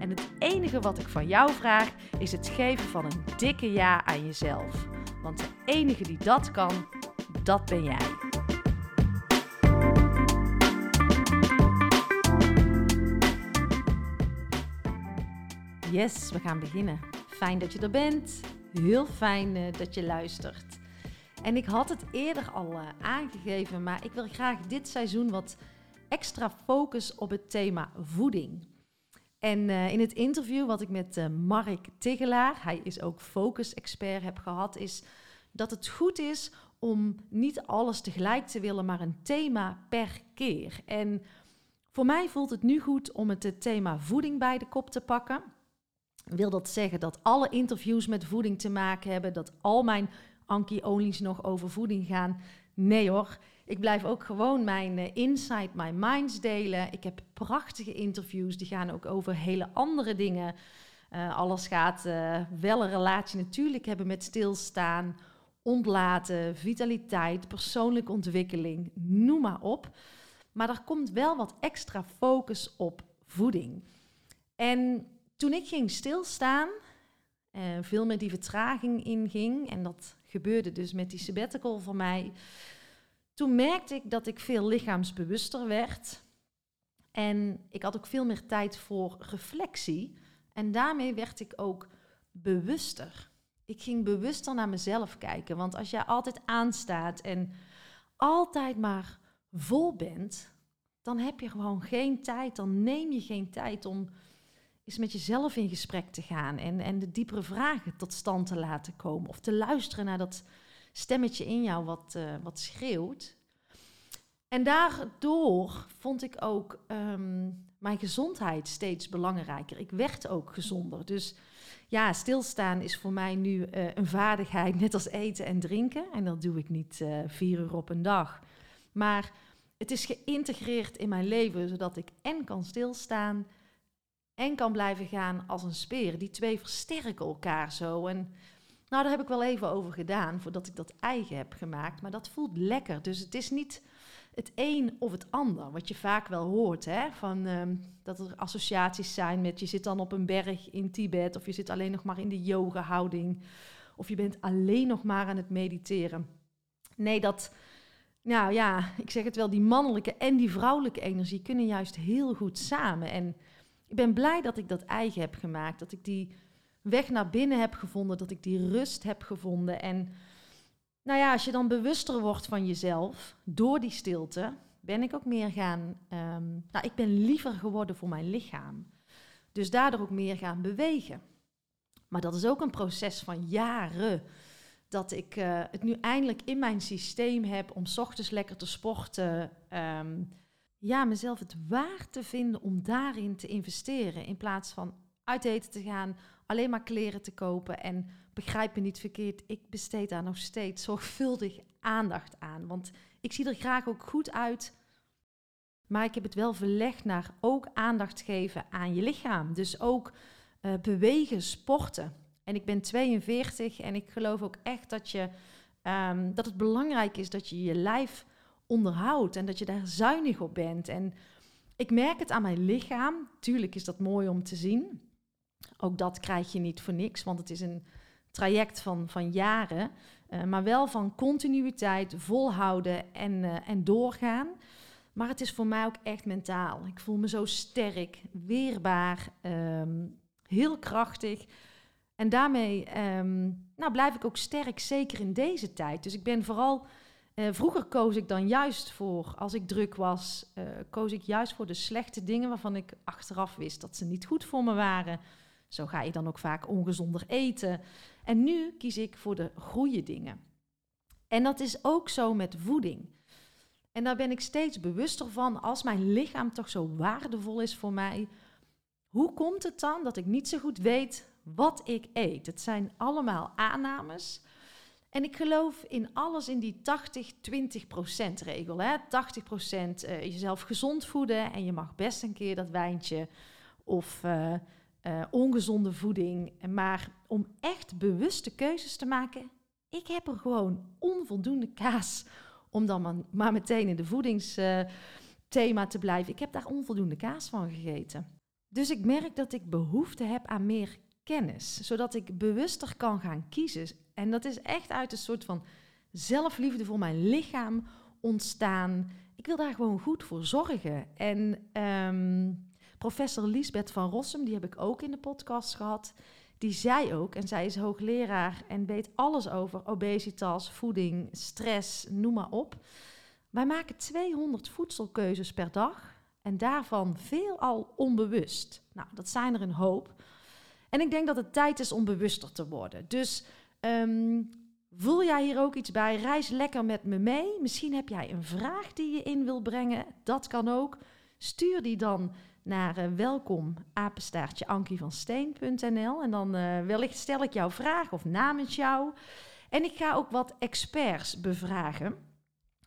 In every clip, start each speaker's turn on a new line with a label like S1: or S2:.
S1: En het enige wat ik van jou vraag is het geven van een dikke ja aan jezelf. Want de enige die dat kan, dat ben jij. Yes, we gaan beginnen. Fijn dat je er bent. Heel fijn uh, dat je luistert. En ik had het eerder al uh, aangegeven, maar ik wil graag dit seizoen wat extra focus op het thema voeding. En uh, in het interview wat ik met uh, Mark Tigelaar, hij is ook focus-expert, heb gehad, is dat het goed is om niet alles tegelijk te willen, maar een thema per keer. En voor mij voelt het nu goed om het thema voeding bij de kop te pakken. Wil dat zeggen dat alle interviews met voeding te maken hebben, dat al mijn Anki-onlys nog over voeding gaan? Nee hoor. Ik blijf ook gewoon mijn uh, Inside My Minds delen. Ik heb prachtige interviews, die gaan ook over hele andere dingen. Uh, alles gaat uh, wel een relatie natuurlijk hebben met stilstaan, ontlaten, vitaliteit, persoonlijke ontwikkeling, noem maar op. Maar er komt wel wat extra focus op voeding. En toen ik ging stilstaan, veel met die vertraging inging, en dat gebeurde dus met die sabbatical voor mij toen merkte ik dat ik veel lichaamsbewuster werd. En ik had ook veel meer tijd voor reflectie. En daarmee werd ik ook bewuster. Ik ging bewuster naar mezelf kijken. Want als jij altijd aanstaat en altijd maar vol bent, dan heb je gewoon geen tijd. Dan neem je geen tijd om eens met jezelf in gesprek te gaan en, en de diepere vragen tot stand te laten komen. Of te luisteren naar dat stemmetje in jou wat, uh, wat schreeuwt. En daardoor vond ik ook um, mijn gezondheid steeds belangrijker. Ik werd ook gezonder. Dus ja, stilstaan is voor mij nu uh, een vaardigheid, net als eten en drinken. En dat doe ik niet uh, vier uur op een dag. Maar het is geïntegreerd in mijn leven, zodat ik en kan stilstaan en kan blijven gaan als een speer. Die twee versterken elkaar zo. En nou, daar heb ik wel even over gedaan voordat ik dat eigen heb gemaakt. Maar dat voelt lekker. Dus het is niet het een of het ander. Wat je vaak wel hoort, hè? Van, um, dat er associaties zijn met je zit dan op een berg in Tibet... of je zit alleen nog maar in de yoga-houding... of je bent alleen nog maar aan het mediteren. Nee, dat... Nou ja, ik zeg het wel, die mannelijke en die vrouwelijke energie kunnen juist heel goed samen. En ik ben blij dat ik dat eigen heb gemaakt. Dat ik die weg naar binnen heb gevonden, dat ik die rust heb gevonden. En nou ja, als je dan bewuster wordt van jezelf door die stilte, ben ik ook meer gaan. Um, nou, ik ben liever geworden voor mijn lichaam. Dus daardoor ook meer gaan bewegen. Maar dat is ook een proces van jaren. Dat ik uh, het nu eindelijk in mijn systeem heb om ochtends lekker te sporten. Um, ja, mezelf het waard te vinden om daarin te investeren. In plaats van uit eten te gaan, alleen maar kleren te kopen. En begrijp me niet verkeerd, ik besteed daar nog steeds zorgvuldig aandacht aan. Want ik zie er graag ook goed uit. Maar ik heb het wel verlegd naar ook aandacht geven aan je lichaam. Dus ook uh, bewegen, sporten. En ik ben 42 en ik geloof ook echt dat, je, um, dat het belangrijk is dat je je lijf onderhoudt en dat je daar zuinig op bent. En ik merk het aan mijn lichaam. Tuurlijk is dat mooi om te zien. Ook dat krijg je niet voor niks, want het is een traject van, van jaren. Uh, maar wel van continuïteit, volhouden en, uh, en doorgaan. Maar het is voor mij ook echt mentaal. Ik voel me zo sterk, weerbaar, um, heel krachtig. En daarmee ehm, nou, blijf ik ook sterk, zeker in deze tijd. Dus ik ben vooral uh, vroeger koos ik dan juist voor, als ik druk was, koos ik juist voor de slechte dingen waarvan ik achteraf wist dat ze niet goed voor me waren. Zo ga je dan ook vaak ongezonder eten. En nu kies ik voor de goede dingen. En dat is ook zo met voeding. En daar ben ik steeds bewuster van, als mijn lichaam toch zo waardevol is voor mij, hoe komt het dan dat ik niet zo goed weet wat ik eet? Het zijn allemaal aannames. En ik geloof in alles in die 80-20% regel. Hè? 80% uh, jezelf gezond voeden en je mag best een keer dat wijntje of uh, uh, ongezonde voeding. Maar om echt bewuste keuzes te maken, ik heb er gewoon onvoldoende kaas om dan maar, meteen in de voedingsthema te blijven. Ik heb daar onvoldoende kaas van gegeten. Dus ik merk dat ik behoefte heb aan meer kennis, zodat ik bewuster kan gaan kiezen. En dat is echt uit een soort van zelfliefde voor mijn lichaam ontstaan. Ik wil daar gewoon goed voor zorgen. En um, professor Lisbeth van Rossum, die heb ik ook in de podcast gehad, die zei ook, en zij is hoogleraar en weet alles over obesitas, voeding, stress, noem maar op. Wij maken 200 voedselkeuzes per dag en daarvan veelal onbewust. Nou, dat zijn er een hoop. En ik denk dat het tijd is om bewuster te worden. Dus um, voel jij hier ook iets bij? Reis lekker met me mee. Misschien heb jij een vraag die je in wil brengen. Dat kan ook. Stuur die dan naar uh, welkom apenstaartje Steen.nl en dan uh, wellicht stel ik jouw vraag of namens jou. En ik ga ook wat experts bevragen.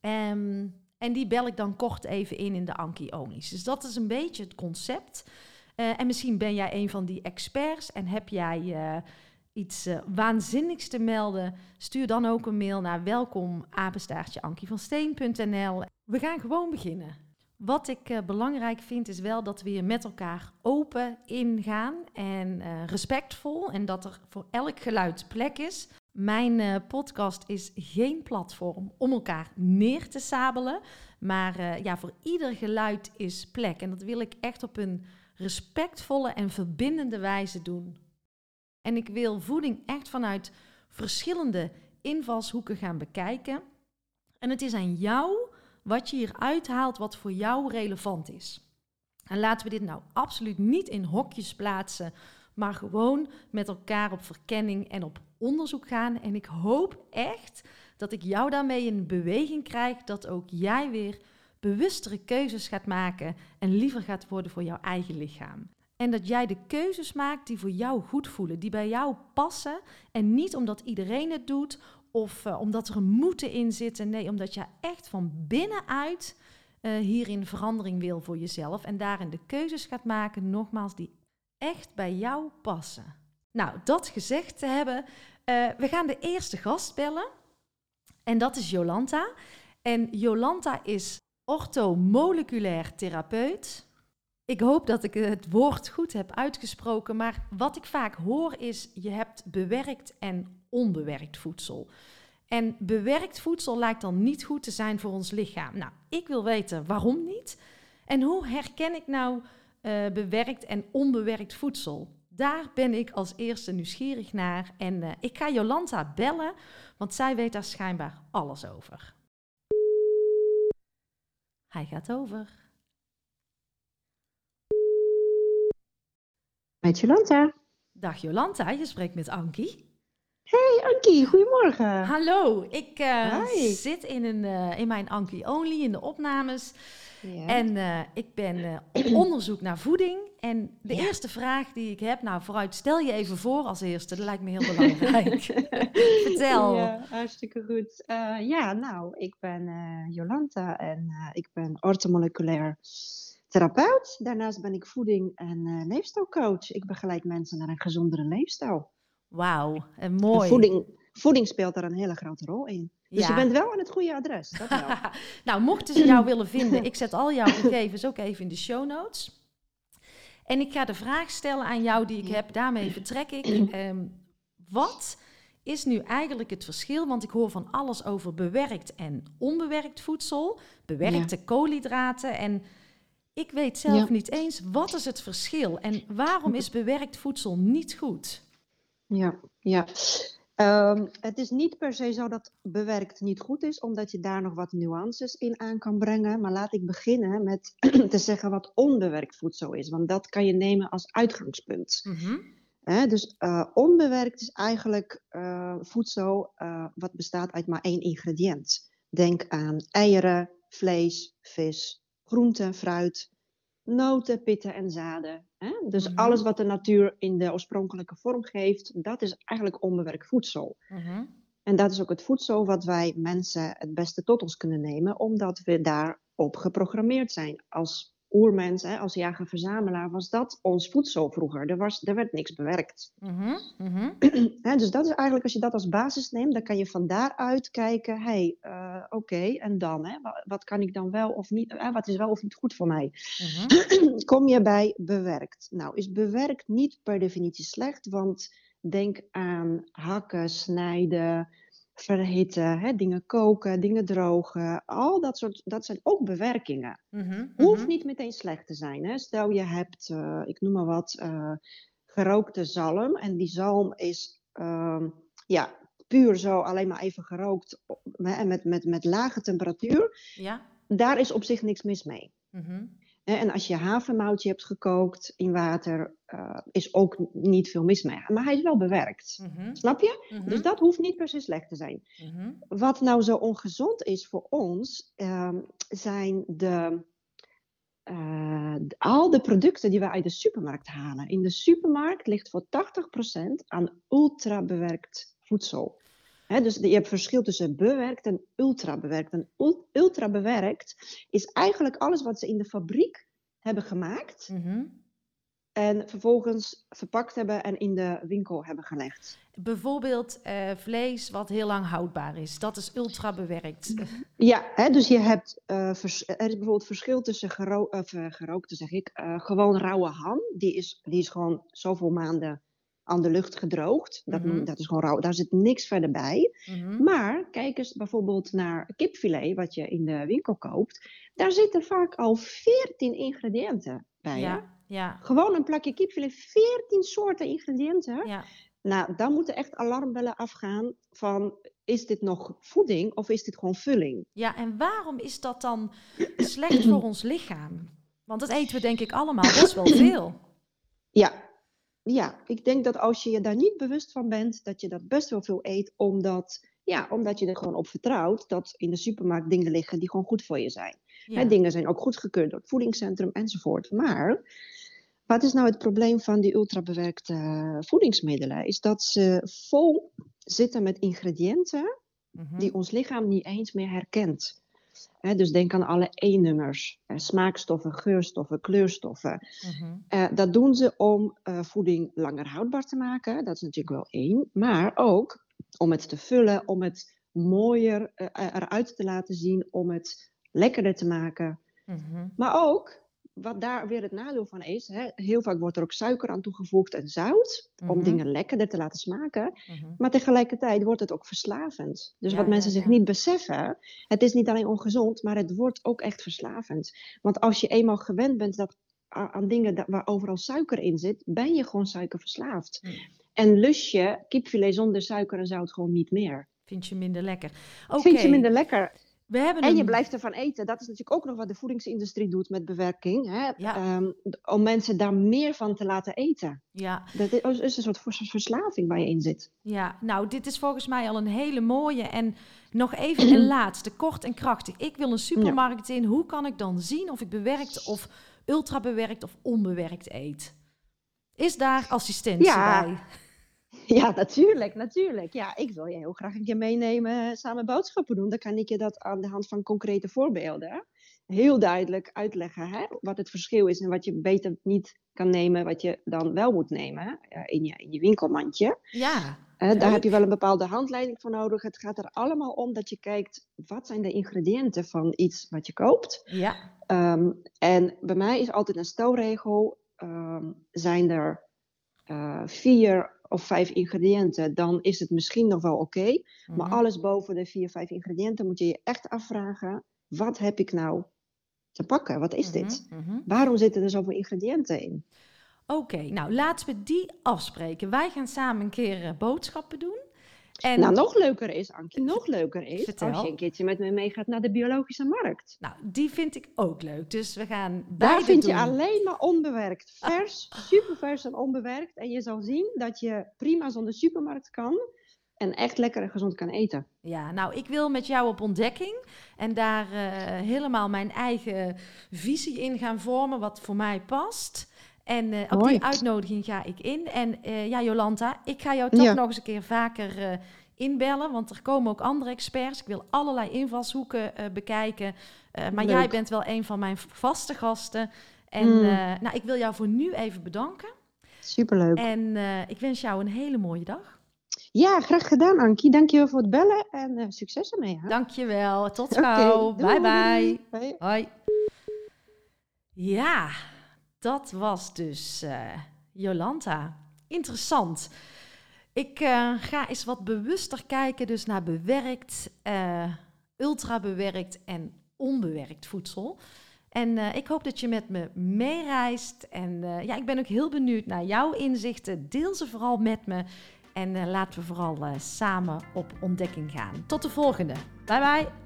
S1: Um, en die bel ik dan kort even in in de Anki Onlys. Dus dat is een beetje het concept. Uh, en misschien ben jij een van die experts en heb jij iets waanzinnigs te melden. Stuur dan ook een mail naar welkom. We gaan gewoon beginnen. Wat ik belangrijk vind is wel dat we hier met elkaar open ingaan en respectvol en dat er voor elk geluid plek is. Mijn podcast is geen platform om elkaar neer te sabelen, maar ja, voor ieder geluid is plek en dat wil ik echt op een respectvolle en verbindende wijze doen. En ik wil voeding echt vanuit verschillende invalshoeken gaan bekijken. En het is aan jou wat je hier uithaalt wat voor jou relevant is. En laten we dit nou absoluut niet in hokjes plaatsen, maar gewoon met elkaar op verkenning en op onderzoek gaan. En ik hoop echt dat ik jou daarmee in beweging krijg, dat ook jij weer bewustere keuzes gaat maken en liever gaat worden voor jouw eigen lichaam. En dat jij de keuzes maakt die voor jou goed voelen, die bij jou passen. En niet omdat iedereen het doet of uh, omdat er een moeten in zit. Nee, omdat je echt van binnenuit uh, hierin verandering wil voor jezelf. En daarin de keuzes gaat maken, nogmaals, die echt bij jou passen. Nou, dat gezegd te hebben, uh, we gaan de eerste gast bellen. En dat is Jolanta. En Jolanta is orthomoleculair therapeut. Ik hoop dat ik het woord goed heb uitgesproken, maar wat ik vaak hoor is: je hebt bewerkt en onbewerkt voedsel. En bewerkt voedsel lijkt dan niet goed te zijn voor ons lichaam. Nou, ik wil weten waarom niet. En hoe herken ik nou uh, bewerkt en onbewerkt voedsel? Daar ben ik als eerste nieuwsgierig naar. En uh, ik ga Jolanta bellen, want zij weet daar schijnbaar alles over. Hij gaat over.
S2: Met Jolanta.
S1: Dag Jolanta, je spreekt met Ankie.
S2: Hey Ankie, goedemorgen.
S1: Hallo, ik uh, zit in, een, uh, in mijn Ankie Only in de opnames. Ja. En uh, ik ben op onderzoek naar voeding. En de ja. eerste vraag die ik heb, nou vooruit, stel je even voor als eerste. Dat lijkt me heel belangrijk. Vertel.
S2: Ja, hartstikke goed. ja, nou, ik ben Jolanta en ik ben orthomoleculair therapeut. Daarnaast ben ik voeding- en leefstijlcoach. Ik begeleid mensen naar een gezondere leefstijl.
S1: Wauw, en mooi.
S2: voeding, voeding speelt daar een hele grote rol in. Dus ja. je bent wel aan het goede adres. Dat wel.
S1: nou, mochten ze jou willen vinden, ik zet al jouw gegevens ook even in de show notes. En ik ga de vraag stellen aan jou die ik heb, daarmee vertrek ik. Um, wat is nu eigenlijk het verschil? Want ik hoor van alles over bewerkt en onbewerkt voedsel, bewerkte ja. koolhydraten. En ik weet zelf ja. niet eens wat is het verschil en waarom is bewerkt voedsel niet goed?
S2: Ja, ja. Ehm, het is niet per se zo dat bewerkt niet goed is, omdat je daar nog wat nuances in aan kan brengen. Maar laat ik beginnen met te zeggen wat onbewerkt voedsel is, want dat kan je nemen als uitgangspunt.
S1: Mhm.
S2: Dus eh, onbewerkt is eigenlijk eh, voedsel uh, wat bestaat uit maar één ingrediënt. Denk aan eieren, vlees, vis, groenten, fruit, noten, pitten en zaden. Hè? Dus
S1: Mhm.
S2: alles wat de natuur in de oorspronkelijke vorm geeft, dat is eigenlijk onbewerkt voedsel.
S1: Mhm.
S2: En dat is ook het voedsel wat wij mensen het beste tot ons kunnen nemen, omdat we daarop geprogrammeerd zijn. Als oermens, hè, als jager-verzamelaar, was dat ons voedsel vroeger. Er, was, er werd niks bewerkt.
S1: Mhm. Mhm.
S2: Dus dat is eigenlijk, als je dat als basis neemt, dan kan je van daaruit kijken, hé, hey, eh, oké, en dan? Hè, wat, wat kan ik dan wel of niet, eh, wat is wel of niet goed voor mij?
S1: Mhm.
S2: Kom je bij bewerkt? Nou, is bewerkt niet per definitie slecht, want denk aan hakken, snijden, verhitten, hè, dingen koken, dingen drogen. Al dat soort, dat zijn ook bewerkingen.
S1: Mhm.
S2: Hoeft
S1: Mhm.
S2: niet meteen slecht te zijn. Hè? Stel je hebt, eh, ik noem maar wat, eh, gerookte zalm. En die zalm is ehm, ja, puur zo alleen maar even gerookt hè, met, met, met lage temperatuur.
S1: Ja.
S2: Daar is op zich niks mis mee.
S1: Mhm.
S2: En als je havermoutje hebt gekookt in water, eh, is ook niet veel mis mee. Maar hij is wel bewerkt.
S1: Mhm.
S2: Snap je?
S1: Mhm.
S2: Dus dat hoeft niet per se slecht te zijn.
S1: Mhm.
S2: Wat nou zo ongezond is voor ons, ehm, zijn de, eh, d- al de producten die we uit de supermarkt halen. In de supermarkt ligt voor 80% aan ultra bewerkt voedsel. Dus je hebt verschil tussen bewerkt en ultra bewerkt. En ul- ultra bewerkt is eigenlijk alles wat ze in de fabriek hebben gemaakt
S1: Mhm.
S2: en vervolgens verpakt hebben en in de winkel hebben gelegd.
S1: Bijvoorbeeld eh, vlees wat heel lang houdbaar is. Dat is ultra bewerkt.
S2: Ja, hè, dus je hebt, eh, er is bijvoorbeeld verschil tussen gero eh, gerookte, zeg ik, gewoon rauwe ham. Die is, die is gewoon zoveel maanden aan de lucht gedroogd. Dat,
S1: Mhm.
S2: dat is gewoon rauw, daar zit niks verder bij.
S1: Mhm.
S2: Maar kijk eens bijvoorbeeld naar kipfilet, wat je in de winkel koopt. Daar zitten vaak al 14 ingrediënten bij.
S1: Ja, ja,
S2: Gewoon een plakje kipfilet, 14 soorten ingrediënten.
S1: ja.
S2: Nou, dan moeten echt alarmbellen afgaan van, is dit nog voeding of is dit gewoon vulling?
S1: Ja, en waarom is dat dan slecht voor ons lichaam? Want dat eten we denk ik allemaal best wel veel.
S2: Ja. Ja, ik denk dat als je je daar niet bewust van bent, dat je dat best wel veel eet, omdat, ja, omdat je er gewoon op vertrouwt dat in de supermarkt dingen liggen die gewoon goed voor je zijn.
S1: Ja.
S2: Hè, dingen zijn ook goedgekeurd door het voedingscentrum enzovoort. Maar wat is nou het probleem van die ultrabewerkte eh, voedingsmiddelen? Is dat ze vol zitten met ingrediënten
S1: Mhm.
S2: die ons lichaam niet eens meer herkent. Dus denk aan alle E-nummers, eh, smaakstoffen, geurstoffen, kleurstoffen.
S1: Mhm.
S2: Eh, dat doen ze om eh, voeding langer houdbaar te maken. Dat is natuurlijk wel één. Maar ook om het te vullen, om het mooier eh, eruit te laten zien, om het lekkerder te maken.
S1: Mhm.
S2: Maar ook, wat daar weer het nadeel van is, hè, heel vaak wordt er ook suiker aan toegevoegd en zout, om
S1: Mhm.
S2: dingen lekkerder te laten smaken.
S1: Mhm.
S2: Maar tegelijkertijd wordt het ook verslavend. Dus
S1: Ja,
S2: wat mensen
S1: ja,
S2: zich
S1: ja.
S2: niet beseffen, het is niet alleen ongezond, maar het wordt ook echt verslavend. Want als je eenmaal gewend bent dat, aan dingen dat, waar overal suiker in zit, ben je gewoon suikerverslaafd.
S1: Mm.
S2: En lust je kipfilet zonder suiker en zout gewoon niet meer.
S1: Vind je minder lekker? Oké,
S2: Vind je minder lekker.
S1: We hebben
S2: En je
S1: een-
S2: blijft ervan eten. Dat is natuurlijk ook nog wat de voedingsindustrie doet met bewerking. Hè?
S1: Ja.
S2: Ehm, om mensen daar meer van te laten eten.
S1: Ja,
S2: Dat is, is een soort vers- verslaving waar je in zit.
S1: ja, nou, dit is volgens mij al een hele mooie. En nog even een laatste, kort en krachtig. Ik wil een supermarkt in. Hoe kan ik dan zien of ik bewerkt of ultra bewerkt of onbewerkt eet? Is daar assistentie
S2: Ja.
S1: bij?
S2: Ja, natuurlijk, natuurlijk. Ja, ik wil je heel graag een keer meenemen, eh, samen boodschappen doen. Dan kan ik je dat aan de hand van concrete voorbeelden heel duidelijk uitleggen. Hè? Wat het verschil is en wat je beter niet kan nemen, wat je dan wel moet nemen eh, in, je, in je winkelmandje.
S1: Ja,
S2: Eh, daar heb je wel een bepaalde handleiding voor nodig. Het gaat er allemaal om dat je kijkt, wat zijn de ingrediënten van iets wat je koopt?
S1: ja.
S2: Ehm, en bij mij is altijd een stelregel, ehm, zijn er eh, vier of vijf ingrediënten, dan is het misschien nog wel oké. Maar
S1: Mhm.
S2: alles boven de vier, vijf ingrediënten moet je je echt afvragen, wat heb ik nou te pakken? Wat is dit?
S1: Mhm, mhm.
S2: Waarom zitten er zoveel ingrediënten in?
S1: Oké, nou laten we die afspreken. Wij gaan samen een keer uh, boodschappen doen.
S2: En... Nou, nog leuker is, Ankie, nog leuker is
S1: Vertel.
S2: als je een keertje met me meegaat naar de biologische markt.
S1: Nou, die vind ik ook leuk. Dus we gaan
S2: Daar vind
S1: doen.
S2: je alleen maar onbewerkt. Vers, super vers en onbewerkt. En je zal zien dat je prima zonder supermarkt kan. En echt lekker en gezond kan eten.
S1: Ja, nou, ik wil met jou op ontdekking. En daar uh, helemaal mijn eigen visie in gaan vormen, wat voor mij past. En uh, op die uitnodiging ga ik in. En uh, ja, Jolanta, ik ga jou toch ja. nog eens een keer vaker uh, inbellen. Want er komen ook andere experts. Ik wil allerlei invalshoeken bekijken. maar
S2: Leuk.
S1: jij bent wel een van mijn vaste gasten. En
S2: Mm.
S1: nou, ik wil jou voor nu even bedanken.
S2: Superleuk.
S1: En ik wens jou een hele mooie dag.
S2: Ja, graag gedaan, Ankie. Dankjewel voor het bellen en succes ermee. Hè?
S1: Dankjewel. Tot gauw.
S2: Okay,
S1: bye bye.
S2: Hoi.
S1: Ja, dat was dus uh, Jolanta. Interessant. Ik uh, ga eens wat bewuster kijken dus naar bewerkt, uh, ultra bewerkt en onbewerkt voedsel. En ik hoop dat je met me meereist. En ja, ik ben ook heel benieuwd naar jouw inzichten. Deel ze vooral met me. En laten we vooral samen op ontdekking gaan. Tot de volgende. Bye bye.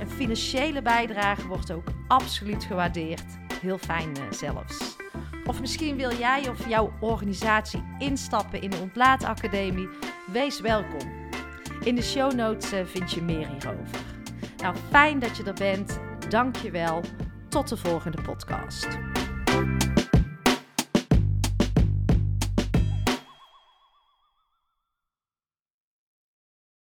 S1: Een financiële bijdrage wordt ook absoluut gewaardeerd. Heel fijn uh, zelfs. Of misschien wil jij of jouw organisatie instappen in de Ontlaatacademie? Wees welkom. In de show notes uh, vind je meer hierover. Nou, fijn dat je er bent. Dank je wel. Tot de volgende podcast.